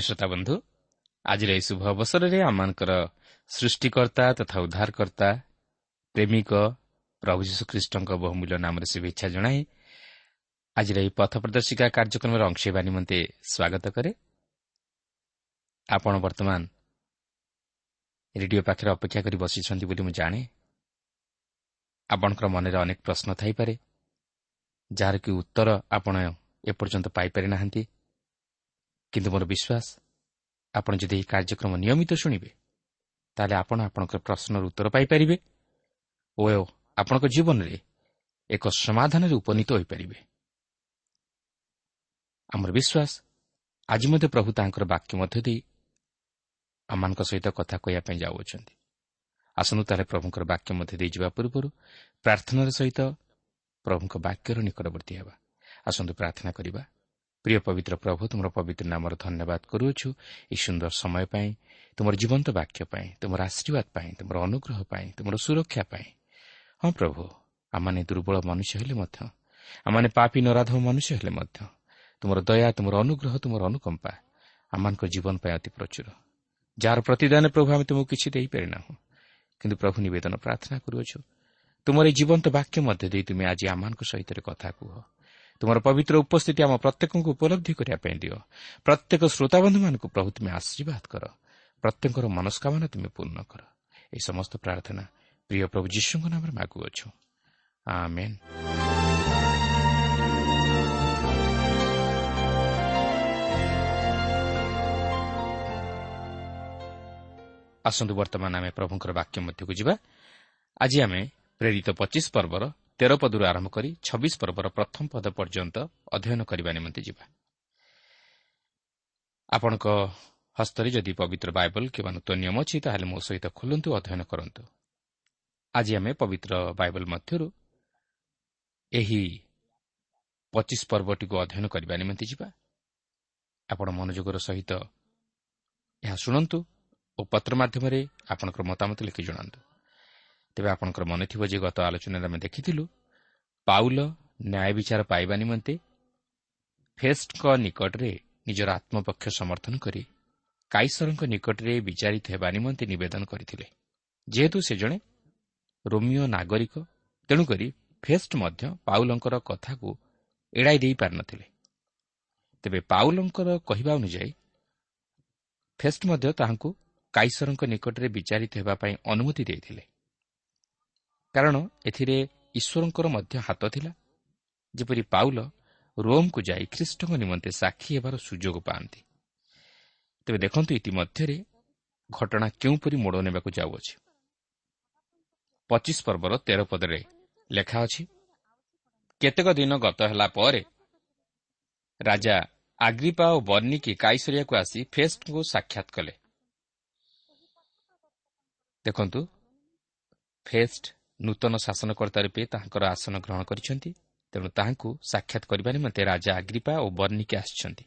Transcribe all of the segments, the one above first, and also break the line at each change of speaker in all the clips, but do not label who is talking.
ପ୍ରିୟ ଶ୍ରୋତା ବନ୍ଧୁ ଆଜିର ଏହି ଶୁଭ ଅବସରରେ ଆମମାନଙ୍କର ସୃଷ୍ଟିକର୍ତ୍ତା ତଥା ଉଦ୍ଧାରକର୍ତ୍ତା ପ୍ରେମିକ ପ୍ରଭୁ ଯୀଶୁଖ୍ରୀଷ୍ଟଙ୍କ ବହୁମୂଲ୍ୟ ନାମରେ ଶୁଭେଚ୍ଛା ଜଣାଇ ଆଜିର ଏହି ପଥ ପ୍ରଦର୍ଶିକା କାର୍ଯ୍ୟକ୍ରମରେ ଅଂଶ ହେବା ନିମନ୍ତେ ସ୍ୱାଗତ କରେ ଆପଣ ବର୍ତ୍ତମାନ ରେଡିଓ ପାଖରେ ଅପେକ୍ଷା କରି ବସିଛନ୍ତି ବୋଲି ମୁଁ ଜାଣେ। ଆପଣଙ୍କର ମନରେ ଅନେକ ପ୍ରଶ୍ନ ଥାଇପାରେ ଯାହାର କି ଉତ୍ତର ଆପଣ ଏପର୍ଯ୍ୟନ୍ତ ପାଇପାରି ନାହାନ୍ତି କିନ୍ତୁ ମୋର ବିଶ୍ୱାସ ଆପଣ ଯଦି ଏହି କାର୍ଯ୍ୟକ୍ରମ ନିୟମିତ ଶୁଣିବେ ତାହେଲେ ଆପଣ ଆପଣଙ୍କର ପ୍ରଶ୍ନର ଉତ୍ତର ପାଇପାରିବେ ଓ ଆପଣଙ୍କ ଜୀବନରେ ଏକ ସମାଧାନରେ ଉପନୀତ ହୋଇପାରିବେ। ଆମର ବିଶ୍ୱାସ ଆଜି ମଧ୍ୟ ପ୍ରଭୁ ତାଙ୍କର ବାକ୍ୟ ମଧ୍ୟ ଦେଇ ଆମମାନଙ୍କ ସହିତ କଥା କହିବା ପାଇଁ ଯାଉଅଛନ୍ତି। ଆସନ୍ତୁ ତାହେଲେ ପ୍ରଭୁଙ୍କର ବାକ୍ୟ ମଧ୍ୟ ଦେଇଯିବା ପୂର୍ବରୁ ପ୍ରାର୍ଥନାର ସହିତ ପ୍ରଭୁଙ୍କ ବାକ୍ୟର ନିକଟବର୍ତ୍ତୀ ହେବା। ଆସନ୍ତୁ ପ୍ରାର୍ଥନା କରିବା। ପ୍ରିୟ ପବିତ୍ର ପ୍ରଭୁ ତୁମର ପବିତ୍ର ନାମର ଧନ୍ୟବାଦ କରୁଅଛୁ ଏହି ସୁନ୍ଦର ସମୟ ପାଇଁ ତୁମର ଜୀବନ୍ତ ବାକ୍ୟ ପାଇଁ ତୁମର ଆଶୀର୍ବାଦ ପାଇଁ ତୁମର ଅନୁଗ୍ରହ ପାଇଁ ତୁମର ସୁରକ୍ଷା ପାଇଁ ହଁ ପ୍ରଭୁ ଆମମାନେ ଦୁର୍ବଳ ମନୁଷ୍ୟ ହେଲେ ମଧ୍ୟ ଆମମାନେ ପାପି ନରାଧବ ମନୁଷ୍ୟ ହେଲେ ମଧ୍ୟ ତୁମର ଦୟା ତୁମର ଅନୁଗ୍ରହ ତୁମର ଅନୁକମ୍ପା ଆମମାନଙ୍କ ଜୀବନ ପାଇଁ ଅତି ପ୍ରଚୁର ଯାହାର ପ୍ରତିଦାନ ପ୍ରଭୁ ଆମେ ତୁମକୁ କିଛି ଦେଇପାରିନାହୁଁ କିନ୍ତୁ ପ୍ରଭୁ ନିବେଦନ ପ୍ରାର୍ଥନା କରୁଅଛୁ ତୁମର ଏହି ଜୀବନ୍ତ ବାକ୍ୟ ମଧ୍ୟ ଦେଇ ତୁମେ ଆଜି ଆମମାନଙ୍କ ସହିତ କଥା କୁହ ତୁମର ପବିତ୍ର ଉପସ୍ଥିତି ଆମ ପ୍ରତ୍ୟେକଙ୍କୁ ଉପଲବ୍ଧି କରିବା ପାଇଁ ଦିଅ। ପ୍ରତ୍ୟେକ ଶ୍ରୋତାବନ୍ଧୁମାନଙ୍କୁ ପ୍ରଭୁ ତୁମେ ଆଶୀର୍ବାଦ କର। ପ୍ରତ୍ୟେକଙ୍କର ମନସ୍କାମନା ତୁମେ ପୂର୍ଣ୍ଣ କର। ଏହି ସମସ୍ତ ପ୍ରାର୍ଥନା ପ୍ରିୟ ପ୍ରଭୁ ଯୀଶୁଙ୍କ ନାମରେ ମାଗୁଅଛୁ। ଆସନ୍ତୁ ବର୍ତ୍ତମାନ ଆମେ ପ୍ରଭୁଙ୍କର ବାକ୍ୟ ମଧ୍ୟକୁ ଯିବା। ଆଜି ଆମେ ପ୍ରେରିତ ପଚିଶ ପର୍ବର ତେର ପଦରୁ ଆରମ୍ଭ କରି ଛବିଶ ପର୍ବର ପ୍ରଥମ ପଦ ପର୍ଯ୍ୟନ୍ତ ଅଧ୍ୟୟନ କରିବା ନିମନ୍ତେ ଯିବା। ଆପଣଙ୍କ ହସ୍ତରେ ଯଦି ପବିତ୍ର ବାଇବଲ କିମ୍ବା ନୂତନ ନିୟମ ଅଛି ତାହେଲେ ମୋ ସହିତ ଖୋଲନ୍ତୁ ଅଧ୍ୟୟନ କରନ୍ତୁ। ଆଜି ଆମେ ପବିତ୍ର ବାଇବଲ ମଧ୍ୟରୁ ଏହି ପଚିଶ ପର୍ବଟିକୁ ଅଧ୍ୟୟନ କରିବା ନିମନ୍ତେ ଯିବା। ଆପଣ ମନୋଯୋଗର ସହିତ ଏହା ଶୁଣନ୍ତୁ ଓ ପତ୍ର ମାଧ୍ୟମରେ ଆପଣଙ୍କର ମତାମତ ଲେଖି ଜଣାନ୍ତୁ। ତେବେ ଆପଣଙ୍କର ମନେ ଥିବ ଯେ ଗତ ଆଲୋଚନାରେ ଆମେ ଦେଖିଥିଲୁ ପାଉଲ ନ୍ୟାୟ ବିଚାର ପାଇବା ନିମନ୍ତେ ଫେଷ୍ଟଙ୍କ ନିକଟରେ ନିଜର ଆତ୍ମପକ୍ଷ ସମର୍ଥନ କରି କାଇସରଙ୍କ ନିକଟରେ ବିଚାରିତ ହେବା ନିମନ୍ତେ ନିବେଦନ କରିଥିଲେ। ଯେହେତୁ ସେ ଜଣେ ରୋମିଓ ନାଗରିକ ତେଣୁକରି ଫେଷ୍ଟ ମଧ୍ୟ ପାଉଲଙ୍କର କଥାକୁ ଏଡ଼ାଇ ଦେଇପାରିନଥିଲେ ତେବେ ପାଉଲଙ୍କର କହିବା ଅନୁଯାୟୀ ଫେଷ୍ଟ ମଧ୍ୟ ତାହାଙ୍କୁ କାଇସରଙ୍କ ନିକଟରେ ବିଚାରିତ ହେବା ପାଇଁ ଅନୁମତି ଦେଇଥିଲେ। କାରଣ ଏଥିରେ ଈଶ୍ୱରଙ୍କର ମଧ୍ୟ ହାତ ଥିଲା। ଯେପରି ପାଉଲ ରୋମ୍କୁ ଯାଇ ଖ୍ରୀଷ୍ଟଙ୍କ ନିମନ୍ତେ ସାକ୍ଷୀ ହେବାର ସୁଯୋଗ ପାଆନ୍ତି। ତେବେ ଦେଖନ୍ତୁ ଇତିମଧ୍ୟରେ ଘଟଣା କେଉଁପରି ମୋଡ଼ ନେବାକୁ ଯାଉଅଛି। ପଚିଶ ପର୍ବର ତେର ପଦରେ ଲେଖା ଅଛି କେତେକ ଦିନ ଗତ ହେଲା ପରେ ରାଜା ଆଗ୍ରିପା ଓ ବର୍ଣ୍ଣିକି କାଇସରିଆକୁ ଆସି ଫେଷ୍ଟଙ୍କୁ ସାକ୍ଷାତ କଲେ। ଦେଖନ୍ତୁ ଫେଷ୍ଟ ନୂତନ ଶାସନକର୍ତ୍ତା ରୂପେ ତାହାଙ୍କର ଆସନ ଗ୍ରହଣ କରିଛନ୍ତି। ତେଣୁ ତାହାଙ୍କୁ ସାକ୍ଷାତ କରିବା ନିମନ୍ତେ ରାଜା ଆଗ୍ରିପା ଓ ବର୍ଣ୍ଣିକେ ଆସିଛନ୍ତି।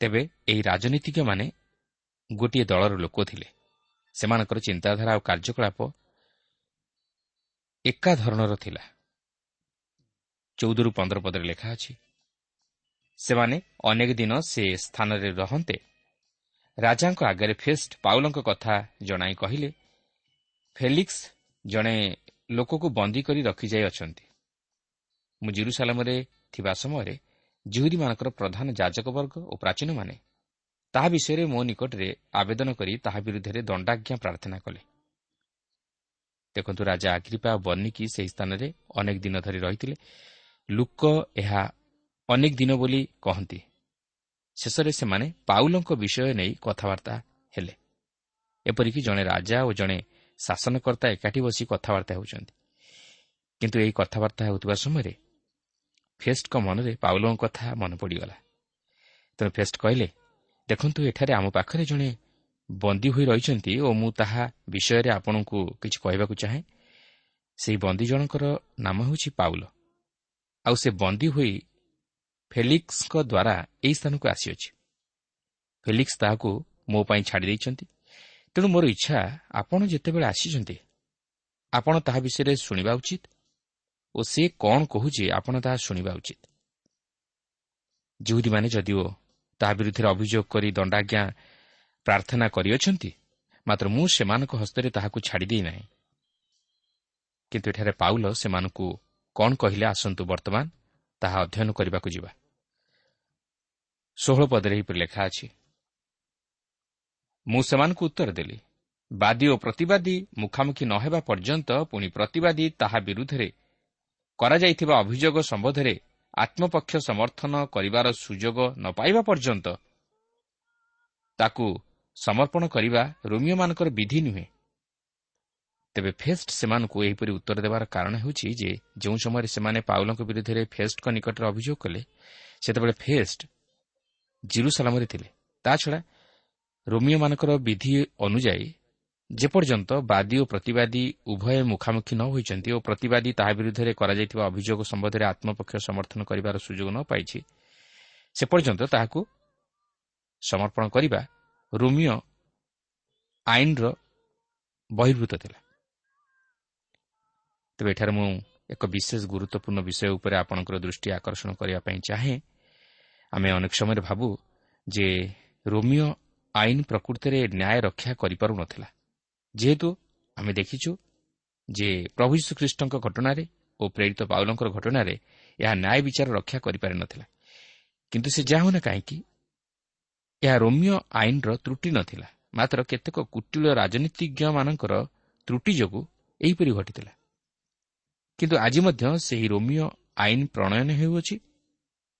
ତେବେ ଏହି ରାଜନୀତିଜ୍ଞମାନେ ଗୋଟିଏ ଦଳର ଲୋକ ଥିଲେ। ସେମାନଙ୍କର ଚିନ୍ତାଧାରା ଓ କାର୍ଯ୍ୟକଳାପ ଏକା ଧରଣର ଥିଲା। ଚଉଦରୁ ପନ୍ଦର ପଦରେ ଲେଖା ଅଛି ସେମାନେ ଅନେକ ଦିନ ସେ ସ୍ଥାନରେ ରହନ୍ତେ। ରାଜାଙ୍କ ଆଗରେ ଫେଷ୍ଟ ପାଉଲଙ୍କ କଥା ଜଣାଇ କହିଲେ ଫେଲିକ୍ସ ଜଣେ ଲୋକକୁ ବନ୍ଦୀ କରି ରଖିଯାଇ ଅଛନ୍ତି। ମୁଁ ଜିରୁସାଲାମରେ ଥିବା ସମୟରେ ଜୁହୁରୀମାନଙ୍କର ପ୍ରଧାନ ଯାଜକବର୍ଗ ଓ ପ୍ରାଚୀନମାନେ ତାହା ବିଷୟରେ ମୋ ନିକଟରେ ଆବେଦନ କରି ତାହା ବିରୁଦ୍ଧରେ ଦଣ୍ଡାଜ୍ଞା ପ୍ରାର୍ଥନା କଲେ। ଦେଖନ୍ତୁ ରାଜା ଆଗ୍ରିପା ବର୍ଣ୍ଣିକି ସେହି ସ୍ଥାନରେ ଅନେକ ଦିନ ଧରି ରହିଥିଲେ। ଲୋକ ଏହା ଅନେକ ଦିନ ବୋଲି କହନ୍ତି। ଶେଷରେ ସେମାନେ ପାଉଲଙ୍କ ବିଷୟ ନେଇ କଥାବାର୍ତ୍ତା ହେଲେ। ଏପରିକି ଜଣେ ରାଜା ଓ ଜଣେ ଶାସନକର୍ତ୍ତା ଏକାଠି ବସି କଥାବାର୍ତ୍ତା ହେଉଛନ୍ତି। କିନ୍ତୁ ଏହି କଥାବାର୍ତ୍ତା ହେଉଥିବା ସମୟରେ ଫେଷ୍ଟଙ୍କ ମନରେ ପାଉଲଙ୍କ କଥା ମନେ ପଡ଼ିଗଲା। ତେଣୁ ଫେଷ୍ଟ କହିଲେ ଦେଖନ୍ତୁ ଏଠାରେ ଆମ ପାଖରେ ଜଣେ ବନ୍ଦୀ ହୋଇ ରହିଛନ୍ତି ଓ ମୁଁ ତାହା ବିଷୟରେ ଆପଣଙ୍କୁ କିଛି କହିବାକୁ ଚାହେଁ। ସେହି ବନ୍ଦୀ ଜଣଙ୍କର ନାମ ହେଉଛି ପାଉଲ। ଆଉ ସେ ବନ୍ଦୀ ହୋଇ ଫେଲିକ୍ସଙ୍କ ଦ୍ୱାରା ଏହି ସ୍ଥାନକୁ ଆସିଅଛି। ଫେଲିକ୍ସ ତାହାକୁ ମୋ ପାଇଁ ଛାଡ଼ି ଦେଇଛନ୍ତି ତେଣୁ ମୋର ଇଚ୍ଛା ଆପଣ ଯେତେବେଳେ ଆସିଛନ୍ତି ଆପଣ ତାହା ବିଷୟରେ ଶୁଣିବା ଉଚିତ ଓ ସେ କ'ଣ କହୁଛି ଆପଣ ତାହା ଶୁଣିବା ଉଚିତ। ଯେଉଁଦୀମାନେ ଯଦିଓ ତାହା ବିରୁଦ୍ଧରେ ଅଭିଯୋଗ କରି ଦଣ୍ଡାଜ୍ଞା ପ୍ରାର୍ଥନା କରିଅଛନ୍ତି ମାତ୍ର ମୁଁ ସେମାନଙ୍କ ହସ୍ତରେ ତାହାକୁ ଛାଡ଼ି ଦେଇନାହିଁ କିନ୍ତୁ ଏଠାରେ ପାଉଲ ସେମାନଙ୍କୁ କ'ଣ କହିଲେ ଆସନ୍ତୁ ବର୍ତ୍ତମାନ ତାହା ଅଧ୍ୟୟନ କରିବାକୁ ଯିବା। ଷୋହଳ ପଦରେ ଏହିପରି ଲେଖା ଅଛି ମୁଁ ସେମାନଙ୍କୁ ଉତ୍ତର ଦେଲି। ବାଦୀ ଓ ପ୍ରତିବାଦୀ ମୁଖାମୁଖି ନ ହେବା ପର୍ଯ୍ୟନ୍ତ ପୁଣି ପ୍ରତିବାଦୀ ତାହା ବିରୁଦ୍ଧରେ କରାଯାଇଥିବା ଅଭିଯୋଗ ସମ୍ବନ୍ଧରେ ଆତ୍ମପକ୍ଷ ସମର୍ଥନ କରିବାର ସୁଯୋଗ ନ ପାଇବା ପର୍ଯ୍ୟନ୍ତ ତାକୁ ସମର୍ପଣ କରିବା ରୋମିଓମାନଙ୍କର ବିଧି ନୁହେଁ। ତେବେ ଫେଷ୍ଟ ସେମାନଙ୍କୁ ଏହିପରି ଉତ୍ତର ଦେବାର କାରଣ ହେଉଛି ଯେ ଯେଉଁ ସମୟରେ ସେମାନେ ପାଉଲଙ୍କ ବିରୁଦ୍ଧରେ ଫେଷ୍ଟଙ୍କ ନିକଟରେ ଅଭିଯୋଗ କଲେ ସେତେବେଳେ ଫେଷ୍ଟ ଜିରୁସାଲାମରେ ଥିଲେ। ତାଛଡ଼ା ରୋମିଓମାନଙ୍କର ବିଧି ଅନୁଯାୟୀ ଯେପର୍ଯ୍ୟନ୍ତ ବାଦୀ ଓ ପ୍ରତିବାଦୀ ଉଭୟ ମୁଖାମୁଖି ନ ହୋଇଛନ୍ତି ଓ ପ୍ରତିବାଦୀ ତାହା ବିରୁଦ୍ଧରେ କରାଯାଇଥିବା ଅଭିଯୋଗ ସମ୍ବନ୍ଧରେ ଆତ୍ମପକ୍ଷ ସମର୍ଥନ କରିବାର ସୁଯୋଗ ନ ପାଇଛି ସେ ପର୍ଯ୍ୟନ୍ତ ତାହାକୁ ସମର୍ପଣ କରିବା ରୋମିଓ ଆଇନର ବହିର୍ଭୂତ ଥିଲା। ତେବେ ଏଠାରେ ମୁଁ ଏକ ବିଶେଷ ଗୁରୁତ୍ୱପୂର୍ଣ୍ଣ ବିଷୟ ଉପରେ ଆପଣଙ୍କର ଦୃଷ୍ଟି ଆକର୍ଷଣ କରିବା ପାଇଁ ଚାହେଁ। ଆମେ ଅନେକ ସମୟରେ ଭାବୁ ଯେ ରୋମିଓ ଆଇନ ପ୍ରକୃତିରେ ନ୍ୟାୟ ରକ୍ଷା କରିପାରୁନଥିଲା। ଯେହେତୁ ଆମେ ଦେଖିଛୁ ଯେ ପ୍ରଭୁ ଯୀଶୁଖ୍ରୀଷ୍ଟଙ୍କ ଘଟଣାରେ ଓ ପ୍ରେରିତ ପାଉଲଙ୍କର ଘଟଣାରେ ଏହା ନ୍ୟାୟ ବିଚାର ରକ୍ଷା କରିପାରିନଥିଲା। କିନ୍ତୁ ସେ ଯାହା ହେଉନା କାହିଁକି? ଏହା ରୋମିଓ ଆଇନର ତ୍ରୁଟି ନଥିଲା ମାତ୍ର କେତେକ କୁଟିଳ ରାଜନୀତିଜ୍ଞମାନଙ୍କର ତ୍ରୁଟି ଯୋଗୁଁ ଏହିପରି ଘଟିଥିଲା। କିନ୍ତୁ ଆଜି ମଧ୍ୟ ସେହି ରୋମିଓ ଆଇନ ପ୍ରଣୟନ ହେଉଅଛି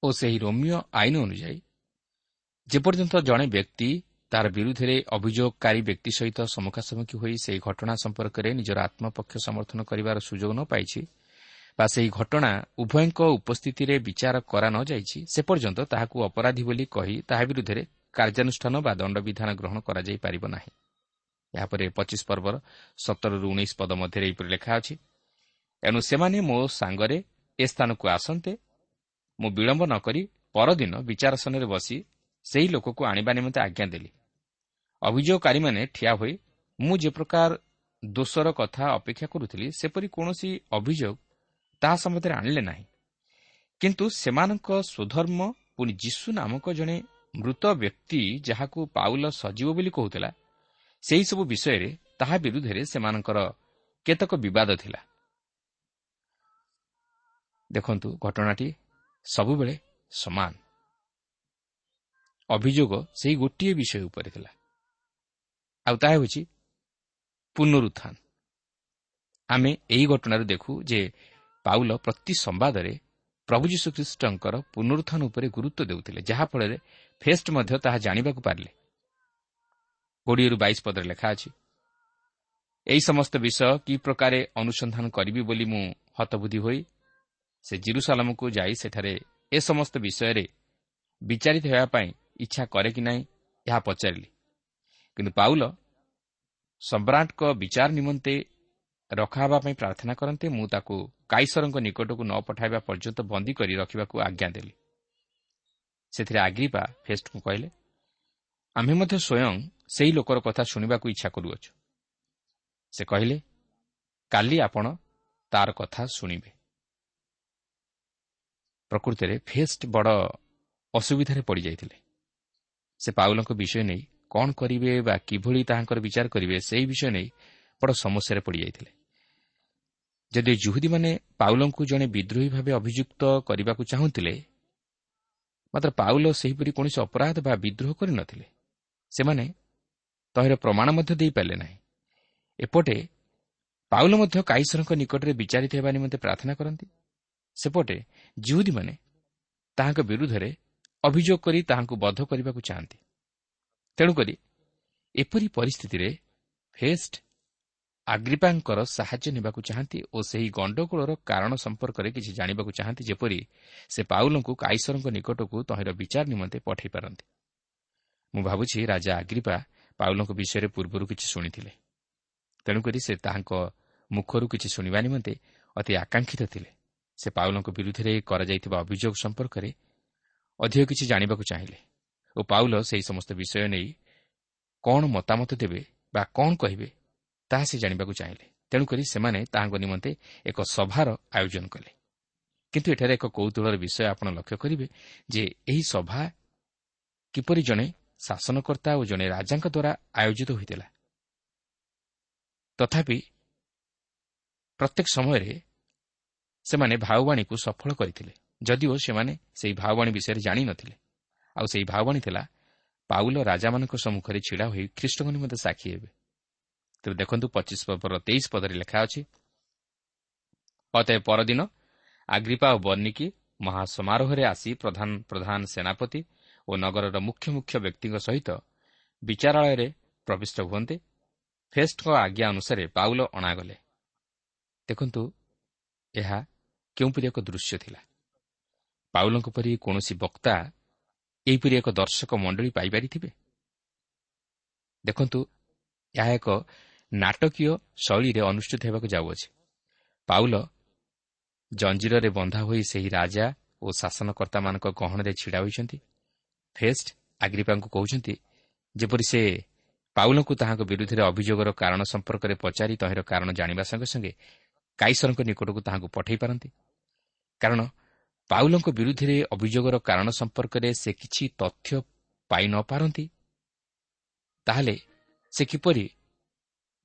ଓ ସେହି ରୋମିଓ ଆଇନ ଅନୁଯାୟୀ ଯେପର୍ଯ୍ୟନ୍ତ ଜଣେ ବ୍ୟକ୍ତି ତାହାର ବିରୁଦ୍ଧରେ ଅଭିଯୋଗକାରୀ ବ୍ୟକ୍ତି ସହିତ ସମ୍ମୁଖାସମ୍ମୁଖୀ ହୋଇ ସେହି ଘଟଣା ସମ୍ପର୍କରେ ନିଜର ଆତ୍ମପକ୍ଷ ସମର୍ଥନ କରିବାର ସୁଯୋଗ ନ ପାଇଛି ବା ସେହି ଘଟଣା ଉଭୟଙ୍କ ଉପସ୍ଥିତିରେ ବିଚାର କରା ନ ଯାଇଛି ସେ ପର୍ଯ୍ୟନ୍ତ ତାହାକୁ ଅପରାଧୀ ବୋଲି କହି ତାହା ବିରୁଦ୍ଧରେ କାର୍ଯ୍ୟାନୁଷ୍ଠାନ ବା ଦଣ୍ଡବିଧାନ ଗ୍ରହଣ କରାଯାଇପାରିବ ନାହିଁ। ଏହାପରେ ପଚିଶ ପର୍ବର ସତରରୁ ଉଣେଇଶ ପଦ ମଧ୍ୟରେ ଏହିପରି ଲେଖା ଅଛି ଏଣୁ ସେମାନେ ମୋ ସାଙ୍ଗରେ ଏ ସ୍ଥାନକୁ ଆସନ୍ତେ ମୁଁ ବିଳମ୍ବ ନ କରି ପରଦିନ ବିଚାରସନରେ ବସି ସେହି ଲୋକକୁ ଆଣିବା ନିମନ୍ତେ ଆଜ୍ଞା ଦେଲି। ଅଭିଯୋଗକାରୀମାନେ ଠିଆ ହୋଇ ମୁଁ ଯେ ପ୍ରକାର ଦୋଷର କଥା ଅପେକ୍ଷା କରୁଥିଲି ସେପରି କୌଣସି ଅଭିଯୋଗ ତାହା ସମ୍ବନ୍ଧରେ ଆଣିଲେ ନାହିଁ। କିନ୍ତୁ ସେମାନଙ୍କ ସ୍ୱଧର୍ମ ପୁଣି ଯୀଶୁ ନାମକ ଜଣେ ମୃତ ବ୍ୟକ୍ତି ଯାହାକୁ ପାଉଲ ସଜୀବ ବୋଲି କହୁଥିଲା ସେହିସବୁ ବିଷୟରେ ତାହା ବିରୁଦ୍ଧରେ ସେମାନଙ୍କର କେତେକ ବିବାଦ ଥିଲା। ଦେଖନ୍ତୁ ଘଟଣାଟି ସବୁବେଳେ ସମାନ। ଅଭିଯୋଗ ସେହି ଗୋଟିଏ ବିଷୟ ଉପରେ ଥିଲା। ଆଉ ତାହା ହେଉଛି ପୁନରୁତ୍ଥାନ। ଆମେ ଏହି ଘଟଣାରୁ ଦେଖୁ ଯେ ପାଉଲ ପ୍ରତି ସମ୍ବାଦରେ ପ୍ରଭୁ ଯୀଶୁଖ୍ରୀଷ୍ଟଙ୍କର ପୁନରୁତ୍ଥାନ ଉପରେ ଗୁରୁତ୍ୱ ଦେଉଥିଲେ ଯାହାଫଳରେ ଫେଷ୍ଟ ମଧ୍ୟ ତାହା ଜାଣିବାକୁ ପାରିଲେ। କୋଡ଼ିଏରୁ ବାଇଶ ପଦରେ ଲେଖା ଅଛି ଏହି ସମସ୍ତ ବିଷୟ କି ପ୍ରକାରେ ଅନୁସନ୍ଧାନ କରିବି ବୋଲି ମୁଁ ହତବୁଦ୍ଧି ହୋଇ ସେ ଜିରୁସାଲାମକୁ ଯାଇ ସେଠାରେ ଏ ସମସ୍ତ ବିଷୟରେ ବିଚାରିତ ହେବା ପାଇଁ ଇଚ୍ଛା କରେ କି ନାହିଁ ଏହା ପଚାରିଲି। କିନ୍ତୁ ପାଉଲ ସମ୍ରାଟଙ୍କ ବିଚାର ନିମନ୍ତେ ରଖାହେବା ପାଇଁ ପ୍ରାର୍ଥନା କରନ୍ତେ ମୁଁ ତାକୁ କାଇସରଙ୍କ ନିକଟକୁ ନ ପଠାଇବା ପର୍ଯ୍ୟନ୍ତ ବନ୍ଦୀ କରି ରଖିବାକୁ ଆଜ୍ଞା ଦେଲି। ସେଥିରେ ଆଗ୍ରିପା ଫେଷ୍ଟଙ୍କୁ କହିଲେ ଆମ୍ଭେ ମଧ୍ୟ ସ୍ୱୟଂ ସେହି ଲୋକର କଥା ଶୁଣିବାକୁ ଇଚ୍ଛା କରୁଅଛୁ। ସେ କହିଲେ କାଲି ଆପଣ ତାର କଥା ଶୁଣିବେ। ପ୍ରକୃତରେ ଫେଷ୍ଟ ବଡ଼ ଅସୁବିଧାରେ ପଡ଼ିଯାଇଥିଲେ। ସେ ପାଉଲଙ୍କ ବିଷୟ ନେଇ କ'ଣ କରିବେ ବା କିଭଳି ତାହାଙ୍କର ବିଚାର କରିବେ ସେହି ବିଷୟ ନେଇ ବଡ଼ ସମସ୍ୟାରେ ପଡ଼ିଯାଇଥିଲେ। ଯଦି ଜୁହୁଦୀମାନେ ପାଉଲଙ୍କୁ ଜଣେ ବିଦ୍ରୋହୀ ଭାବେ ଅଭିଯୁକ୍ତ କରିବାକୁ ଚାହୁଁଥିଲେ ମାତ୍ର ପାଉଲ ସେହିପରି କୌଣସି ଅପରାଧ ବା ବିଦ୍ରୋହ କରିନଥିଲେ ସେମାନେ ତହିଁର ପ୍ରମାଣ ମଧ୍ୟ ଦେଇପାରିଲେ ନାହିଁ। ଏପଟେ ପାଉଲ ମଧ୍ୟ କାଇସରଙ୍କ ନିକଟରେ ବିଚାରିତ ହେବା ନିମନ୍ତେ ପ୍ରାର୍ଥନା କରନ୍ତି। ସେପଟେ ଜିହୁଦୀମାନେ ତାହାଙ୍କ ବିରୁଦ୍ଧରେ ଅଭିଯୋଗ କରି ତାହାଙ୍କୁ ବଦ୍ଧ କରିବାକୁ ଚାହାନ୍ତି। ତେଣୁକରି ଏପରି ପରିସ୍ଥିତିରେ ଫେଷ୍ଟ ଆଗ୍ରିପାଙ୍କର ସାହାଯ୍ୟ ନେବାକୁ ଚାହାନ୍ତି ଓ ସେହି ଗଣ୍ଡଗୋଳର କାରଣ ସମ୍ପର୍କରେ କିଛି ଜାଣିବାକୁ ଚାହାନ୍ତି ଯେପରି ସେ ପାଉଲଙ୍କୁ କାଇସରଙ୍କ ନିକଟକୁ ତହିଁର ବିଚାର ନିମନ୍ତେ ପଠାଇ ପାରନ୍ତି। ମୁଁ ଭାବୁଛି ରାଜା ଆଗ୍ରିପା ପାଉଲଙ୍କ ବିଷୟରେ ପୂର୍ବରୁ କିଛି ଶୁଣିଥିଲେ। ତେଣୁକରି ସେ ତାହାଙ୍କ ମୁଖରୁ କିଛି ଶୁଣିବା ନିମନ୍ତେ ଅତି ଆକାଂକ୍ଷିତ ଥିଲେ। ସେ ପାଉଲଙ୍କ ବିରୁଦ୍ଧରେ କରାଯାଇଥିବା ଅଭିଯୋଗ ସମ୍ପର୍କରେ ଅଧିକ କିଛି ଜାଣିବାକୁ ଚାହିଁଲେ ଓ ପାଉଲ ସେହି ସମସ୍ତ ବିଷୟ ନେଇ କ'ଣ ମତାମତ ଦେବେ ବା କ'ଣ କହିବେ ତାହା ସେ ଜାଣିବାକୁ ଚାହିଁଲେ। ତେଣୁକରି ସେମାନେ ତାହାଙ୍କ ନିମନ୍ତେ ଏକ ସଭାର ଆୟୋଜନ କଲେ। କିନ୍ତୁ ଏଠାରେ ଏକ କୌତୁହଳର ବିଷୟ ଆପଣ ଲକ୍ଷ୍ୟ କରିବେ ଯେ ଏହି ସଭା କିପରି ଜଣେ ଶାସନକର୍ତ୍ତା ଓ ଜଣେ ରାଜାଙ୍କ ଦ୍ୱାରା ଆୟୋଜିତ ହୋଇଥିଲା। ତଥାପି ପ୍ରତ୍ୟେକ ସମୟରେ ସେମାନେ ଭାଉବାଣୀକୁ ସଫଳ କରିଥିଲେ। ଯଦିଓ ସେମାନେ ସେହି ଭାଉବାଣୀ ବିଷୟରେ ଜାଣିନଥିଲେ ଆଉ ସେହି ଭାଉବାଣୀ ଥିଲା ପାଉଲ ରାଜାମାନଙ୍କ ସମ୍ମୁଖରେ ଛିଡ଼ା ହୋଇ ଖ୍ରୀଷ୍ଟଙ୍କ ନିମନ୍ତେ ସାକ୍ଷୀ ହେବେ। ତେବେ ଦେଖନ୍ତୁ ପଚିଶ ପର୍ବର ତେଇଶ ପଦରେ ଲେଖା ଅଛି ଅତଏ ପରଦିନ ଆଗ୍ରିପା ଓ ବର୍ଣ୍ଣିକି ମହାସମାରୋହରେ ଆସି ପ୍ରଧାନ ପ୍ରଧାନ ସେନାପତି ଓ ନଗରର ମୁଖ୍ୟ ମୁଖ୍ୟ ବ୍ୟକ୍ତିଙ୍କ ସହିତ ବିଚାରାଳୟରେ ପ୍ରବିଷ୍ଟ ହୁଅନ୍ତେ। ଫେଷ୍ଟଙ୍କ ଆଜ୍ଞା ଅନୁସାରେ ପାଉଲ ଅଣାଗଲେ। ଦେଖନ୍ତୁ ଏହା କେଉଁପରି ଏକ ଦୃଶ୍ୟ ଥିଲା। ପାଉଲଙ୍କ ପରି କୌଣସି ବକ୍ତା ଏହିପରି ଏକ ଦର୍ଶକ ମଣ୍ଡଳୀ ପାଇପାରିଥିବେ? ଦେଖନ୍ତୁ ଏହା ଏକ ନାଟକୀୟ ଶୈଳୀରେ ଅନୁଷ୍ଠିତ ହେବାକୁ ଯାଉଅଛି। ପାଉଲ ଜଞ୍ଜିରରେ ବନ୍ଧା ହୋଇ ସେହି ରାଜା ଓ ଶାସନକର୍ତ୍ତାମାନଙ୍କ ଗହଣରେ ଛିଡ଼ା ହୋଇଛନ୍ତି। ଫେଷ୍ଟ ଆଗ୍ରିପାଙ୍କୁ କହୁଛନ୍ତି ଯେପରି ସେ ପାଉଲଙ୍କୁ ତାହାଙ୍କ ବିରୁଦ୍ଧରେ ଅଭିଯୋଗର କାରଣ ସମ୍ପର୍କରେ ପଚାରି ତହିଁର କାରଣ ଜାଣିବା ସଙ୍ଗେ ସଙ୍ଗେ କାଇସରଙ୍କ ନିକଟକୁ ତାହାଙ୍କୁ ପଠାଇ ପାରନ୍ତି। କାରଣ ପାଉଲଙ୍କ ବିରୁଦ୍ଧରେ ଅଭିଯୋଗର କାରଣ ସମ୍ପର୍କରେ ସେ କିଛି ତଥ୍ୟ ପାଇ ନ ପାରନ୍ତି। ତାହେଲେ ସେ କିପରି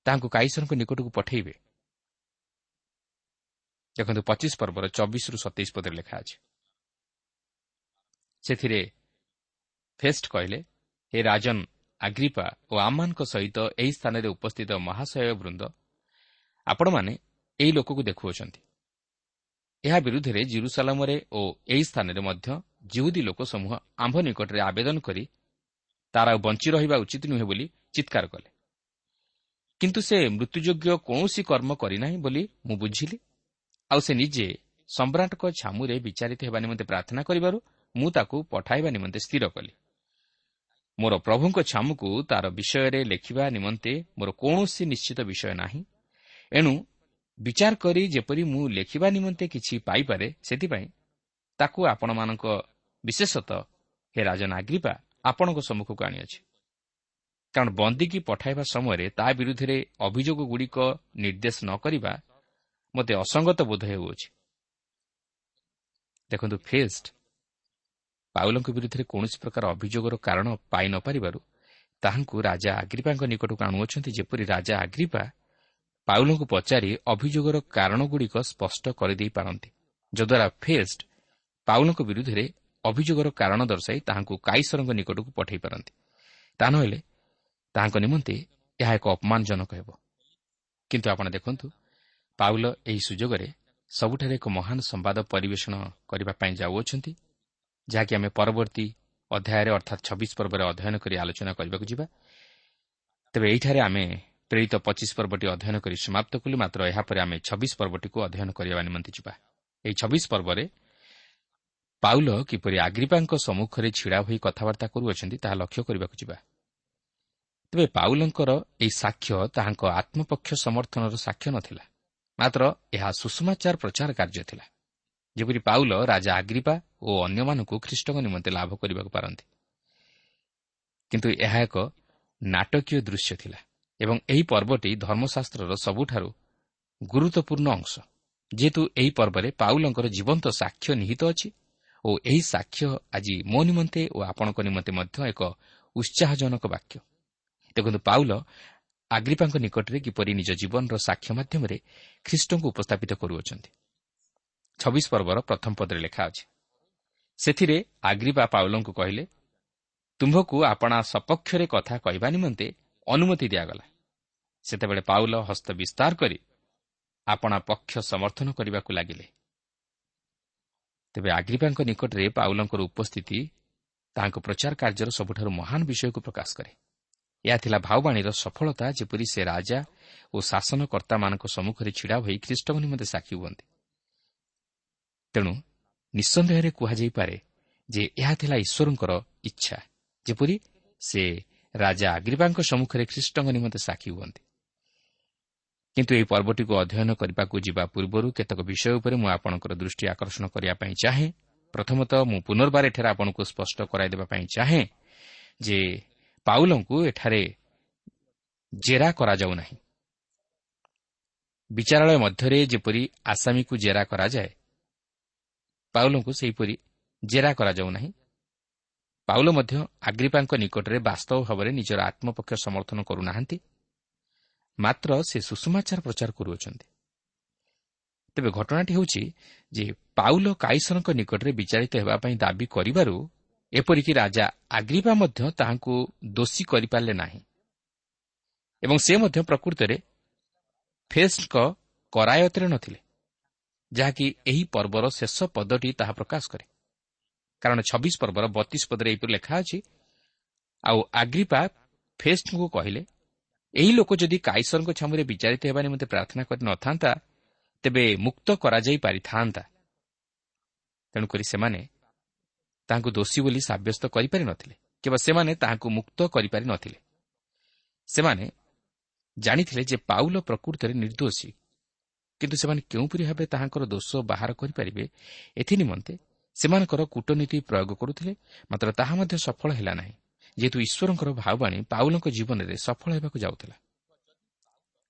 ତାହାଙ୍କୁ କାଇସରଙ୍କ ନିକଟକୁ ପଠାଇବେ? ଦେଖନ୍ତୁ ପଚିଶ ପର୍ବର ଚବିଶରୁ ସତେଇଶ ପଦରେ ଲେଖା ଅଛି। ସେଥିରେ ଫେଷ୍ଟ କହିଲେ ହେ ରାଜନ ଆଗ୍ରିପା ଓ ଆମମାନଙ୍କ ସହିତ ଏହି ସ୍ଥାନରେ ଉପସ୍ଥିତ ମହାଶୟ ବୃନ୍ଦ ଆପଣମାନେ ଏହି ଲୋକକୁ ଦେଖୁଅଛନ୍ତି। ଏହା ବିରୁଦ୍ଧରେ ଜିରୁସାଲାମରେ ଓ ଏହି ସ୍ଥାନରେ ମଧ୍ୟ ଜିହୁଦୀ ଲୋକ ସମୂହ ଆମ୍ଭ ନିକଟରେ ଆବେଦନ କରି ତାର ଆଉ ବଞ୍ଚି ରହିବା ଉଚିତ ନୁହେଁ ବୋଲି ଚିତ୍କାର କଲେ। କିନ୍ତୁ ସେ ମୃତ୍ୟୁଯୋଗ୍ୟ କୌଣସି କର୍ମ କରିନାହିଁ ବୋଲି ମୁଁ ବୁଝିଲି। ଆଉ ସେ ନିଜେ ସମ୍ରାଟଙ୍କ ଛାମୁରେ ବିଚାରିତ ହେବା ନିମନ୍ତେ ପ୍ରାର୍ଥନା କରିବାରୁ ମୁଁ ତାକୁ ପଠାଇବା ନିମନ୍ତେ ସ୍ଥିର କଲି। ମୋର ପ୍ରଭୁଙ୍କ ଛାମୁକୁ ତାର ବିଷୟରେ ଲେଖିବା ନିମନ୍ତେ ମୋର କୌଣସି ନିଶ୍ଚିତ ବିଷୟ ନାହିଁ। ଏଣୁ ବିଚାର କରି ଯେପରି ମୁଁ ଲେଖିବା ନିମନ୍ତେ କିଛି ପାଇପାରେ ସେଥିପାଇଁ ତାକୁ ଆପଣମାନଙ୍କ ବିଶେଷତଃ ହେ ରାଜନ ଆଗ୍ରିପା ଆପଣଙ୍କ ସମ୍ମୁଖକୁ ଆଣିଅଛି। କାରଣ ବନ୍ଦୀକି ପଠାଇବା ସମୟରେ ତା ବିରୁଦ୍ଧରେ ଅଭିଯୋଗଗୁଡ଼ିକ ନିର୍ଦ୍ଦେଶ ନ କରିବା ମୋତେ ଅସଙ୍ଗତ ବୋଧ ହେଉଅଛି। ଦେଖନ୍ତୁ ଫେଷ୍ଟ ପାଉଲଙ୍କ ବିରୁଦ୍ଧରେ କୌଣସି ପ୍ରକାର ଅଭିଯୋଗର କାରଣ ପାଇ ନ ପାରିବାରୁ ତାହାଙ୍କୁ ରାଜା ଆଗ୍ରିପାଙ୍କ ନିକଟକୁ ଆଣୁଅଛନ୍ତି ଯେପରି ରାଜା ଆଗ୍ରିପା ପାଉଲଙ୍କୁ ପଚାରି ଅଭିଯୋଗର କାରଣଗୁଡ଼ିକ ସ୍ପଷ୍ଟ କରିଦେଇ ପାରନ୍ତି। ଯଦ୍ୱାରା ଫେଷ୍ଟ ପାଉଲଙ୍କ ବିରୁଦ୍ଧରେ ଅଭିଯୋଗର କାରଣ ଦର୍ଶାଇ ତାହାଙ୍କୁ କାଇସରଙ୍କ ନିକଟକୁ ପଠାଇ ପାରନ୍ତି। ତାହା ନହେଲେ ତାହାଙ୍କ ନିମନ୍ତେ ଏହା ଏକ ଅପମାନଜନକ ହେବ। କିନ୍ତୁ ଆପଣ ଦେଖନ୍ତୁ ପାଉଲ ଏହି ସୁଯୋଗରେ ସବୁଠାରେ ଏକ ମହାନ ସମ୍ବାଦ ପରିବେଷଣ କରିବା ପାଇଁ ଯାଉଅଛନ୍ତି ଯାହାକି ଆମେ ପରବର୍ତ୍ତୀ ଅଧ୍ୟାୟରେ ଅର୍ଥାତ୍ ଛବିଶ ପର୍ବରେ ଅଧ୍ୟୟନ କରି ଆଲୋଚନା କରିବାକୁ ଯିବା। ତେବେ ଏହିଠାରେ ଆମେ ପ୍ରେରିତ ପଚିଶ ପର୍ବଟି ଅଧ୍ୟୟନ କରି ସମାପ୍ତ କଲୁ। ମାତ୍ର ଏହାପରେ ଆମେ ଛବିଶ ପର୍ବଟିକୁ ଅଧ୍ୟୟନ କରିବା ନିମନ୍ତେ ଯିବା। ଏହି ଛବିଶ ପର୍ବରେ ପାଉଲ କିପରି ଆଗ୍ରିପାଙ୍କ ସମ୍ମୁଖରେ ଛିଡ଼ା ହୋଇ କଥାବାର୍ତ୍ତା କରୁଅଛନ୍ତି ତାହା ଲକ୍ଷ୍ୟ କରିବାକୁ ଯିବା। ତେବେ ପାଉଲଙ୍କର ଏହି ସାକ୍ଷ୍ୟ ତାହାଙ୍କ ଆତ୍ମପକ୍ଷ ସମର୍ଥନର ସାକ୍ଷ୍ୟ ନଥିଲା। ମାତ୍ର ଏହା ସୁଷମାଚାର ପ୍ରଚାର କାର୍ଯ୍ୟ ଥିଲା। ଯେପରି ପାଉଲ ରାଜା ଆଗ୍ରିପା ଓ ଅନ୍ୟମାନଙ୍କୁ ଖ୍ରୀଷ୍ଟଙ୍କ ନିମନ୍ତେ ଲାଭ କରିବାକୁ ପାରନ୍ତି। କିନ୍ତୁ ଏହା ଏକ ନାଟକୀୟ ଦୃଶ୍ୟ ଥିଲା। ଏବଂ ଏହି ପର୍ବଟି ଧର୍ମଶାସ୍ତ୍ରର ସବୁଠାରୁ ଗୁରୁତ୍ୱପୂର୍ଣ୍ଣ ଅଂଶ। ଯେହେତୁ ଏହି ପର୍ବରେ ପାଉଲଙ୍କର ଜୀବନ୍ତ ସାକ୍ଷ୍ୟ ନିହିତ ଅଛି ଓ ଏହି ସାକ୍ଷ୍ୟ ଆଜି ମୋ ନିମନ୍ତେ ଓ ଆପଣଙ୍କ ନିମନ୍ତେ ମଧ୍ୟ ଏକ ଉତ୍ସାହଜନକ ବାକ୍ୟ। ଦେଖନ୍ତୁ ପାଉଲ ଆଗ୍ରିପାଙ୍କ ନିକଟରେ କିପରି ନିଜ ଜୀବନର ସାକ୍ଷ୍ୟ ମାଧ୍ୟମରେ ଖ୍ରୀଷ୍ଟଙ୍କୁ ଉପସ୍ଥାପିତ କରୁଅଛନ୍ତି। ଛବିଶ ପର୍ବର ପ୍ରଥମ ପଦରେ ଲେଖା ଅଛି ସେଥିରେ ଆଗ୍ରିପା ପାଉଲଙ୍କୁ କହିଲେ ତୁମ୍ଭକୁ ଆପଣା ସପକ୍ଷରେ କଥା କହିବା ନିମନ୍ତେ ଅନୁମତି ଦିଆଗଲା। ସେତେବେଳେ ପାଉଲ ହସ୍ତ ବିସ୍ତାର କରି ଆପଣା ପକ୍ଷ ସମର୍ଥନ କରିବାକୁ ଲାଗିଲେ। ତେବେ ଆଗ୍ରିପାଙ୍କ ନିକଟରେ ପାଉଲଙ୍କର ଉପସ୍ଥିତି ତାହାଙ୍କ ପ୍ରଚାର କାର୍ଯ୍ୟର ସବୁଠାରୁ ମହାନ ବିଷୟକୁ ପ୍ରକାଶ କରେ। ଏହା ଥିଲା ଭାଉବାଣୀର ସଫଳତା ଯେପରି ସେ ରାଜା ଓ ଶାସନକର୍ତ୍ତାମାନଙ୍କ ସମ୍ମୁଖରେ ଛିଡ଼ା ହୋଇ ଖ୍ରୀଷ୍ଟଙ୍କ ନିମନ୍ତେ ସାକ୍ଷୀ ହୁଅନ୍ତି। ତେଣୁ ନିଃସନ୍ଦେହରେ କୁହାଯାଇପାରେ ଯେ ଏହା ଥିଲା ଈଶ୍ୱରଙ୍କର ଇଚ୍ଛା ଯେପରି ସେ ରାଜା ଆଗ୍ରିବାଙ୍କ ସମ୍ମୁଖରେ ଖ୍ରୀଷ୍ଟଙ୍କ ନିମନ୍ତେ ସାକ୍ଷୀ ହୁଅନ୍ତି। କିନ୍ତୁ ଏହି ପର୍ବଟିକୁ ଅଧ୍ୟୟନ କରିବାକୁ ଯିବା ପୂର୍ବରୁ କେତେକ ବିଷୟ ଉପରେ ମୁଁ ଆପଣଙ୍କର ଦୃଷ୍ଟି ଆକର୍ଷଣ କରିବା ପାଇଁ ଚାହେଁ। ପ୍ରଥମତଃ ମୁଁ ପୁନର୍ବାର ଏଠାରେ ଆପଣଙ୍କୁ ସ୍ପଷ୍ଟ କରାଇଦେବା ପାଇଁ ଚାହେଁ ଯେ ପାଉଲଙ୍କୁ ଏଠାରେ ଜେରା କରାଯାଉ ନାହିଁ ବିଚାରାଳୟ ମଧ୍ୟରେ ଯେପରି ଆସାମୀକୁ ଜେରା କରାଯାଏ ପାଉଲଙ୍କୁ ସେହିପରି ଜେରା କରାଯାଉ ନାହିଁ ପାଉଲ ମଧ୍ୟ ଆଗ୍ରିପାଙ୍କ ନିକଟରେ ବାସ୍ତବ ଭାବରେ ନିଜର ଆତ୍ମପକ୍ଷ ସମର୍ଥନ କରୁନାହାନ୍ତି। ମାତ୍ର ସେ ସୁଷମାଚାର ପ୍ରଚାର କରୁଅଛନ୍ତି। ତେବେ ଘଟଣାଟି ହେଉଛି ଯେ ପାଉଲ କାଇସରଙ୍କ ନିକଟରେ ବିଚାରିତ ହେବା ପାଇଁ ଦାବି କରିବାରୁ ଏପରିକି ରାଜା ଆଗ୍ରିପା ମଧ୍ୟ ତାହାଙ୍କୁ ଦୋଷୀ କରିପାରିଲେ ନାହିଁ। ଏବଂ ସେ ମଧ୍ୟ ପ୍ରକୃତରେ ଫେଷ୍ଟଙ୍କ କରାୟତରେ ନଥିଲେ ଯାହାକି ଏହି ପର୍ବର ଶେଷ ପଦଟି ତାହା ପ୍ରକାଶ କରେ। କାରଣ ଛବିଶ ପର୍ବର ବତିଶ ପଦରେ ଏହିପରି ଲେଖା ଅଛି ଆଉ ଆଗ୍ରିପା ଫେଷ୍ଟଙ୍କୁ କହିଲେ ଏହି ଲୋକ ଯଦି କାଇସରଙ୍କ ଛାମୁରେ ବିଚାରିତ ହେବା ନିମନ୍ତେ ପ୍ରାର୍ଥନା କରିନଥାନ୍ତା ତେବେ ମୁକ୍ତ କରାଯାଇ ପାରିଥାନ୍ତା। ତେଣୁକରି ସେମାନେ ତାହାଙ୍କୁ ଦୋଷୀ ବୋଲି ସାବ୍ୟସ୍ତ କରିପାରି ନଥିଲେ କେବଳ ସେମାନେ ତାହାଙ୍କୁ ମୁକ୍ତ କରିପାରି ନଥିଲେ। ସେମାନେ ଜାଣିଥିଲେ ଯେ ପାଉଲ ପ୍ରକୃତରେ ନିର୍ଦ୍ଦୋଷୀ କିନ୍ତୁ ସେମାନେ କେଉଁପରି ଭାବେ ତାହାଙ୍କର ଦୋଷ ବାହାର କରିପାରିବେ ଏଥିନିମନ୍ତେ ସେମାନଙ୍କର କୂଟନୀତି ପ୍ରୟୋଗ କରୁଥିଲେ ମାତ୍ର ତାହା ମଧ୍ୟ ସଫଳ ହେଲା ନାହିଁ। ଯେହେତୁ ଈଶ୍ୱରଙ୍କର ଭାବବାଣୀ ପାଉଲଙ୍କ ଜୀବନରେ ସଫଳ ହେବାକୁ ଯାଉଥିଲା।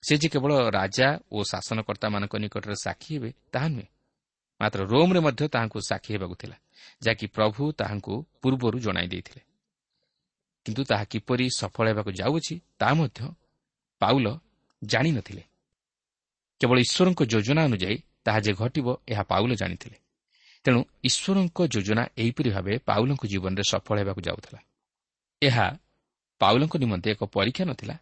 ସେ ଯେ କେବଳ ରାଜା ଓ ଶାସନକର୍ତ୍ତାମାନଙ୍କ ନିକଟରେ ସାକ୍ଷୀ ହେବେ ତାହା ନୁହେଁ। ମାତ୍ର ରୋମ୍ରେ ମଧ୍ୟ ତାହାଙ୍କୁ ସାକ୍ଷୀ ହେବାକୁ ଥିଲା ଯାହାକି ପ୍ରଭୁ ତାହାଙ୍କୁ ପୂର୍ବରୁ ଜଣାଇ ଦେଇଥିଲେ। କିନ୍ତୁ ତାହା କିପରି ସଫଳ ହେବାକୁ ଯାଉଅଛି ତାହା ମଧ୍ୟ ପାଉଲ ଜାଣିନଥିଲେ। କେବଳ ଈଶ୍ୱରଙ୍କ ଯୋଜନା ଅନୁଯାୟୀ ତାହା ଯେ ଘଟିବ ଏହା ପାଉଲ ଜାଣିଥିଲେ। ତେଣୁ ଈଶ୍ୱରଙ୍କ ଯୋଜନା ଏହିପରି ଭାବେ ପାଉଲଙ୍କ ଜୀବନରେ ସଫଳ ହେବାକୁ ଯାଉଥିଲା। ଏହା ପାଉଲଙ୍କ ନିମନ୍ତେ ଏକ ପରୀକ୍ଷା ନଥିଲା।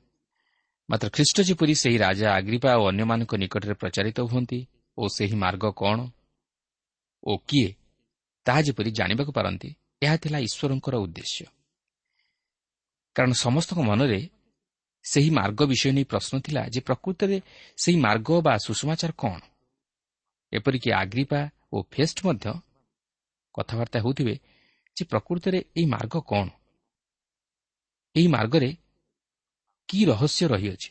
ମାତ୍ର ଖ୍ରୀଷ୍ଟ ଯେପରି ସେହି ରାଜା ଆଗ୍ରିପା ଓ ଅନ୍ୟମାନଙ୍କ ନିକଟରେ ପ୍ରଚାରିତ ହୁଅନ୍ତି ଓ ସେହି ମାର୍ଗ କ'ଣ ଓ କିଏ ତାହା ଯେପରି ଜାଣିବାକୁ ପାରନ୍ତି ଏହା ଥିଲା ଈଶ୍ୱରଙ୍କର ଉଦ୍ଦେଶ୍ୟ। କାରଣ ସମସ୍ତଙ୍କ ମନରେ ସେହି ମାର୍ଗ ବିଷୟ ନେଇ ପ୍ରଶ୍ନ ଥିଲା ଯେ ପ୍ରକୃତରେ ସେହି ମାର୍ଗ ବା ସୁଷମାଚାର କ'ଣ? ଏପରିକି ଆଗ୍ରିପା ଓ ଫେଷ୍ଟ ମଧ୍ୟ କଥାବାର୍ତ୍ତା ହେଉଥିବେ ଯେ ପ୍ରକୃତରେ ଏହି ମାର୍ଗ କ'ଣ? ଏହି ମାର୍ଗରେ କି ରହସ୍ୟ ରହିଅଛି?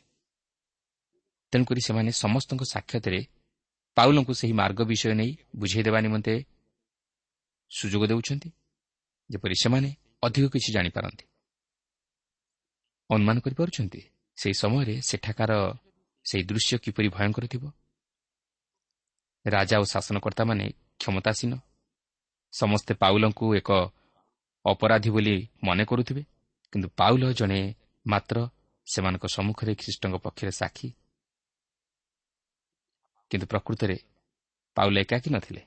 ତେଣୁକରି ସେମାନେ ସମସ୍ତଙ୍କ ସାକ୍ଷାତରେ ପାଉଲଙ୍କୁ ସେହି ମାର୍ଗ ବିଷୟ ନେଇ ବୁଝାଇ ଦେବା ନିମନ୍ତେ ସୁଯୋଗ ଦେଉଛନ୍ତି ଯେପରି ସେମାନେ ଅଧିକ କିଛି ଜାଣିପାରନ୍ତି। ଅନୁମାନ କରିପାରୁଛନ୍ତି ସେହି ସମୟରେ ସେଠାକାର ସେହି ଦୃଶ୍ୟ କିପରି ଭୟଙ୍କର ଥିବ? ରାଜା ଓ ଶାସନକର୍ତ୍ତାମାନେ କ୍ଷମତାସୀନ ସମସ୍ତେ ପାଉଲଙ୍କୁ ଏକ ଅପରାଧୀ ବୋଲି ମନେ କରୁଥିବେ? କିନ୍ତୁ ପାଉଲ ଜଣେ ମାତ୍ର ସେମାନଙ୍କ ସମ୍ମୁଖରେ ଖ୍ରୀଷ୍ଟଙ୍କ ପକ୍ଷରେ ସାକ୍ଷୀ। କିନ୍ତୁ ପ୍ରକୃତରେ ପାଉଲ ଏକାକୀ ନଥିଲେ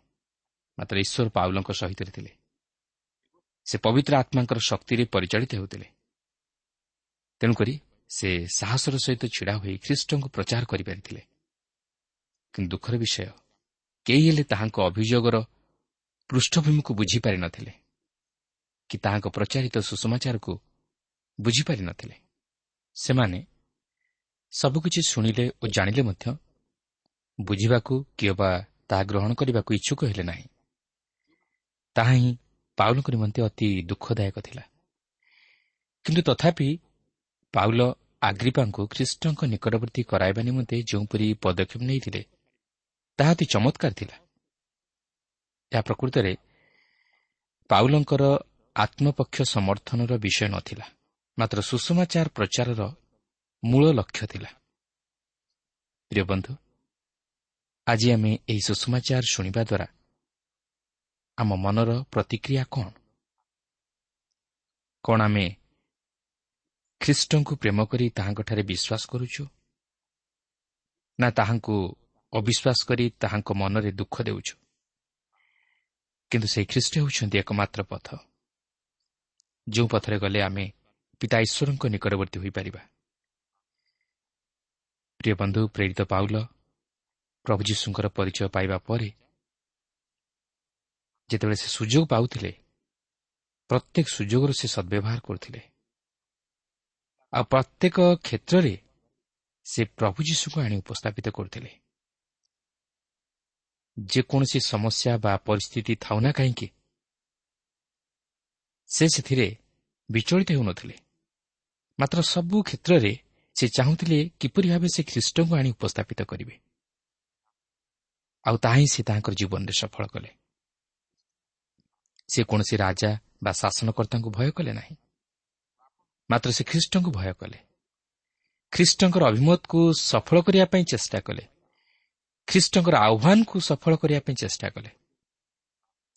ମାତ୍ର ଈଶ୍ୱର ପାଉଲଙ୍କ ସହିତ ଥିଲେ। ସେ ପବିତ୍ର ଆତ୍ମାଙ୍କର ଶକ୍ତିରେ ପରିଚାଳିତ ହେଉଥିଲେ। ତେଣୁକରି ସେ ସାହସର ସହିତ ଛିଡ଼ା ହୋଇ ଖ୍ରୀଷ୍ଟଙ୍କୁ ପ୍ରଚାର କରିପାରିଥିଲେ। କିନ୍ତୁ ଦୁଃଖର ବିଷୟ କେହି ହେଲେ ତାହାଙ୍କ ଅଭିଯୋଗର ପୃଷ୍ଠଭୂମିକୁ ବୁଝିପାରିନଥିଲେ କି ତାହାଙ୍କ ପ୍ରଚାରିତ ସୁଷମାଚାରକୁ ବୁଝିପାରିନଥିଲେ। ସେମାନେ ସବୁକିଛି ଶୁଣିଲେ ଓ ଜାଣିଲେ ମଧ୍ୟ ବୁଝିବାକୁ କିମ୍ବା ତାହା ଗ୍ରହଣ କରିବାକୁ ଇଚ୍ଛୁକ ହେଲେ ନାହିଁ। ତାହା ହିଁ ପାଉଲଙ୍କ ନିମନ୍ତେ ଅତି ଦୁଃଖଦାୟକ ଥିଲା। କିନ୍ତୁ ତଥାପି ପାଉଲ ଆଗ୍ରିପାଙ୍କୁ ଖ୍ରୀଷ୍ଟଙ୍କ ନିକଟବର୍ତ୍ତୀ କରାଇବା ନିମନ୍ତେ ଯେଉଁପରି ପଦକ୍ଷେପ ନେଇଥିଲେ ତାହା ଅତି ଚମତ୍କାର ଥିଲା। ଏହା ପ୍ରକୃତରେ ପାଉଲଙ୍କର ଆତ୍ମପକ୍ଷ ସମର୍ଥନର ବିଷୟ ନଥିଲା। ମାତ୍ର ସୁଷମାଚାର ପ୍ରଚାରର ମୂଳ ଲକ୍ଷ୍ୟ ଥିଲା। ପ୍ରିୟ ବନ୍ଧୁ ଆଜି ଆମେ ଏହି ସୁଷମାଚାର ଶୁଣିବା ଦ୍ୱାରା ଆମ ମନର ପ୍ରତିକ୍ରିୟା କ'ଣ? କ'ଣ ଆମେ ଖ୍ରୀଷ୍ଟଙ୍କୁ ପ୍ରେମ କରି ତାହାଙ୍କଠାରେ ବିଶ୍ୱାସ କରୁଛୁ? ନା ତାହାଙ୍କୁ ଅବିଶ୍ୱାସ କରି ତାହାଙ୍କ ମନରେ ଦୁଃଖ ଦେଉଛୁ? କିନ୍ତୁ ସେହି ଖ୍ରୀଷ୍ଟ ହେଉଛନ୍ତି ଏକମାତ୍ର ପଥ। ଯେଉଁ ପଥରେ ଗଲେ ଆମେ ପିତା ଈଶ୍ୱରଙ୍କ ନିକଟବର୍ତ୍ତୀ ହୋଇପାରିବା ପ୍ରିୟ ବନ୍ଧୁ ପ୍ରେରିତ ପାଉଲ ପ୍ରଭୁ ଯୀଶୁଙ୍କର ପରିଚୟ ପାଇବା ପରେ ଯେତେବେଳେ ସେ ସୁଯୋଗ ପାଉଥିଲେ ପ୍ରତ୍ୟେକ ସୁଯୋଗର ସେ ସଦ୍ବ୍ୟବହାର କରୁଥିଲେ। ଆଉ ପ୍ରତ୍ୟେକ କ୍ଷେତ୍ରରେ ସେ ପ୍ରଭୁ ଯୀଶୁକୁ ଆଣି ଉପସ୍ଥାପିତ କରୁଥିଲେ। ଯେକୌଣସି ସମସ୍ୟା ବା ପରିସ୍ଥିତି ଥାଉନା କାହିଁକି ସେ ସେଥିରେ ବିଚଳିତ ହେଉନଥିଲେ। ମାତ୍ର ସବୁ କ୍ଷେତ୍ରରେ ସେ ଚାହୁଁଥିଲେ କିପରି ଭାବେ ସେ ଖ୍ରୀଷ୍ଟଙ୍କୁ ଆଣି ଉପସ୍ଥାପିତ କରିବେ। ଆଉ ତାହା ହିଁ ସେ ତାଙ୍କର ଜୀବନରେ ସଫଳ କଲେ। ସେ କୌଣସି ରାଜା ବା ଶାସନକର୍ତ୍ତାଙ୍କୁ ଭୟ କଲେ ନାହିଁ। ମାତ୍ର ସେ ଖ୍ରୀଷ୍ଟଙ୍କୁ ଭୟ କଲେ। ଖ୍ରୀଷ୍ଟଙ୍କର ଅଭିମତକୁ ସଫଳ କରିବା ପାଇଁ ଚେଷ୍ଟା କଲେ। ଖ୍ରୀଷ୍ଟଙ୍କର ଆହ୍ୱାନକୁ ସଫଳ କରିବା ପାଇଁ ଚେଷ୍ଟା କଲେ।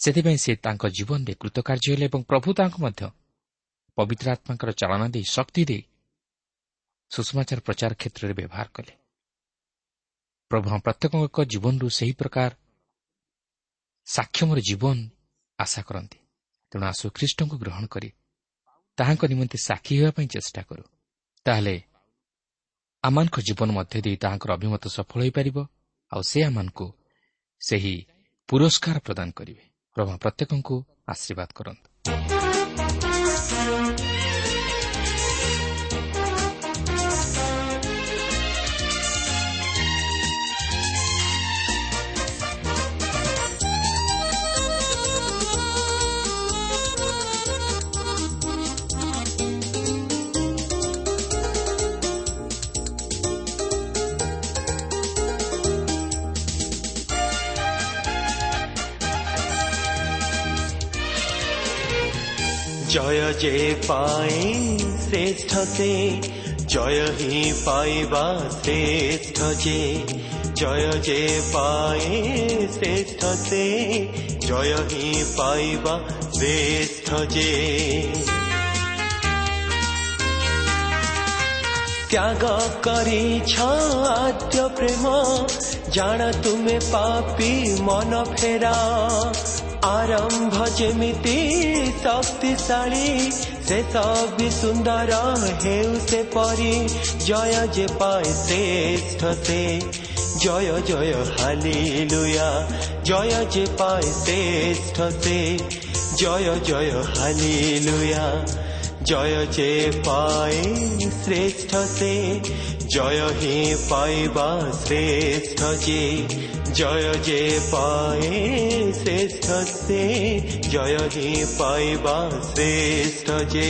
ସେଥିପାଇଁ ସେ ତାଙ୍କ ଜୀବନରେ କୃତକାର୍ଯ୍ୟ ହେଲେ ଏବଂ ପ୍ରଭୁ ତାଙ୍କୁ ମଧ୍ୟ ପବିତ୍ର ଆତ୍ମାଙ୍କର ଚାଳନା ଦେଇ ଶକ୍ତି ଦେଇ ସୁଷମାଚାର ପ୍ରଚାର କ୍ଷେତ୍ରରେ ବ୍ୟବହାର କଲେ। ପ୍ରଭୁ ପ୍ରତ୍ୟେକଙ୍କ ଜୀବନରୁ ସେହି ପ୍ରକାର ସାକ୍ଷମର ଜୀବନ ଆଶା କରନ୍ତି। ତେଣୁ ଆସୁ ଖ୍ରୀଷ୍ଟଙ୍କୁ ଗ୍ରହଣ କରି ତାହାଙ୍କ ନିମନ୍ତେ ସାକ୍ଷୀ ହେବା ପାଇଁ ଚେଷ୍ଟା କରୁ। ତାହେଲେ ଆମମାନଙ୍କ ଜୀବନ ମଧ୍ୟ ଦେଇ ତାହାଙ୍କର ଅଭିମତ ସଫଳ ହୋଇପାରିବ ଆଉ ସେ ଆମମାନଙ୍କୁ ସେହି ପୁରସ୍କାର ପ୍ରଦାନ କରିବେ। ପ୍ରଭା ପ୍ରତ୍ୟେକଙ୍କୁ ଆଶୀର୍ବାଦ କରନ୍ତୁ।
জয় যে পায় শ্রেষ্ঠতে, জয় হি পাইবা শ্রেষ্ঠ যে। জয় যে পায় শ্রেষ্ঠতে, জয় হি পাইবা শ্রেষ্ঠ যে। ত্যাগ করিছ আদ্য প্রেম জাণ তুমি পাপি মন ফেরা। ଆରମ୍ଭ ଯେମିତି ଶକ୍ତିଶାଳୀ ଶେଷ ବି ସୁନ୍ଦର ହେଉ ସେ ପରି ଜୟ ଯେ ପାଏ ଶ୍ରେଷ୍ଠ ସେ ଜୟ ଜୟ ହାଲିଲୁୟା ଜୟ ଯେ ପାଏ ଶ୍ରେଷ୍ଠ ସେ ଜୟ ଜୟ ହାଲିଲୁୟା জয় যে পাই শ্রেষ্ঠ সে জয় হি পাইবা শ্রেষ্ঠ যে জয় যে পাই শ্রেষ্ঠ সে জয় হি পাইবা শ্রেষ্ঠ যে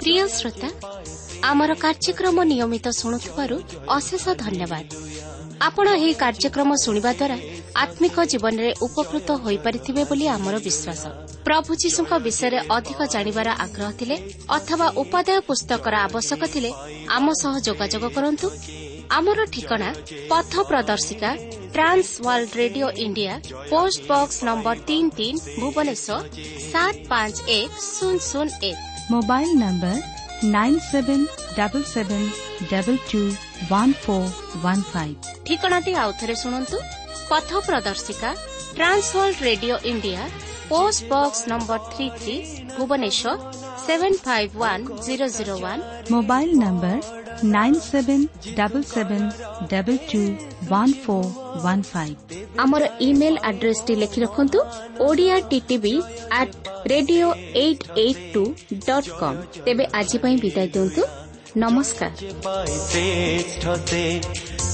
ପ୍ରିୟ ଶ୍ରୋତା ଆମର କାର୍ଯ୍ୟକ୍ରମ ନିୟମିତ ଶୁଣୁଥିବାରୁ ଅଶେଷ ଧନ୍ୟବାଦ। ଆପଣ ଏହି କାର୍ଯ୍ୟକ୍ରମ ଶୁଣିବା ଦ୍ୱାରା ଆତ୍ମିକ ଜୀବନରେ ଉପକୃତ ହୋଇପାରିଥିବେ ବୋଲି ଆମର ବିଶ୍ୱାସ। ପ୍ରଭୁ ଯୀଶୁଙ୍କ ବିଷୟରେ ଅଧିକ ଜାଣିବାର ଆଗ୍ରହ ଥିଲେ ଅଥବା ଉପାଦେୟ ପୁସ୍ତକର ଆବଶ୍ୟକ ଥିଲେ ଆମ ସହ ଯୋଗାଯୋଗ କରନ୍ତୁ। ଆମର ଠିକଣା ପଥ ପ୍ରଦର୍ଶିକା Trans World Radio India post box number ତିନି ତିନି ଭୁବନେଶ୍ୱର ସାତ ପାଞ୍ଚ ଏକ ଶୂନ ଶୂନ ଏକ
mobile number nine seven double seven double two one four one five
ଠିକଣାଟି ଆଉଥରେ ଶୁଣନ୍ତୁ ପଥ ପ୍ରଦର୍ଶିକା Trans World Radio India post box number three three Bhubaneswar seven five one zero zero
one mobile number nine seven double seven double two one four one five
ଆମର email ଆଡ୍ରେସଟି ଲେଖି ରଖନ୍ତୁ Odia TTV at radio eight eight two dot com ତେବେ ଆଜି ପାଇଁ ବିଦାୟ ଦିଅନ୍ତୁ ନମସ୍କାର
পাই শ্রেষ্ঠ সে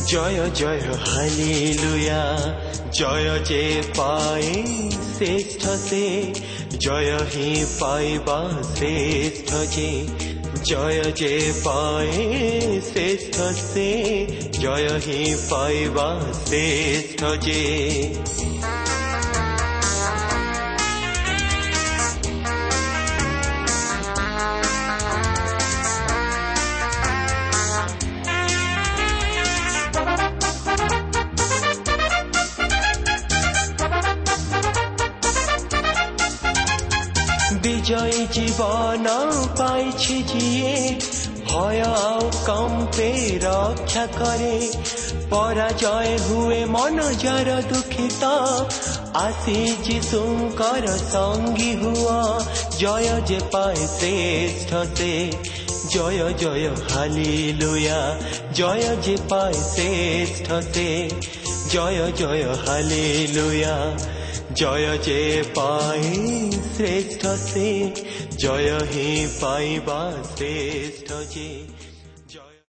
জয় জয় হালিলুয়া জয় যে পাই শ্রেষ্ঠ সে জয় হি পাইবা শ্রেষ্ঠ যে জয় যে পাই শ্রেষ্ঠ সে জয় হি পাইবা শ্রেষ্ঠ যে কম্পে রক্ষা করে। পরাজয় হুয়ে মন যার দুঃখিত। আসি যিশুঙ্কর সঙ্গী হুয়া। জয় যে পায় শ্রেষ্ঠ সে। জয় জয়, হালিলুয়া। জয় যে পায় শ্রেষ্ঠ সে। জয় জয়, হালিলুয়া। জয় যে পাই শ্রেষ্ঠ সে। জয় হি পাইবা শ্রেষ্ঠ যে।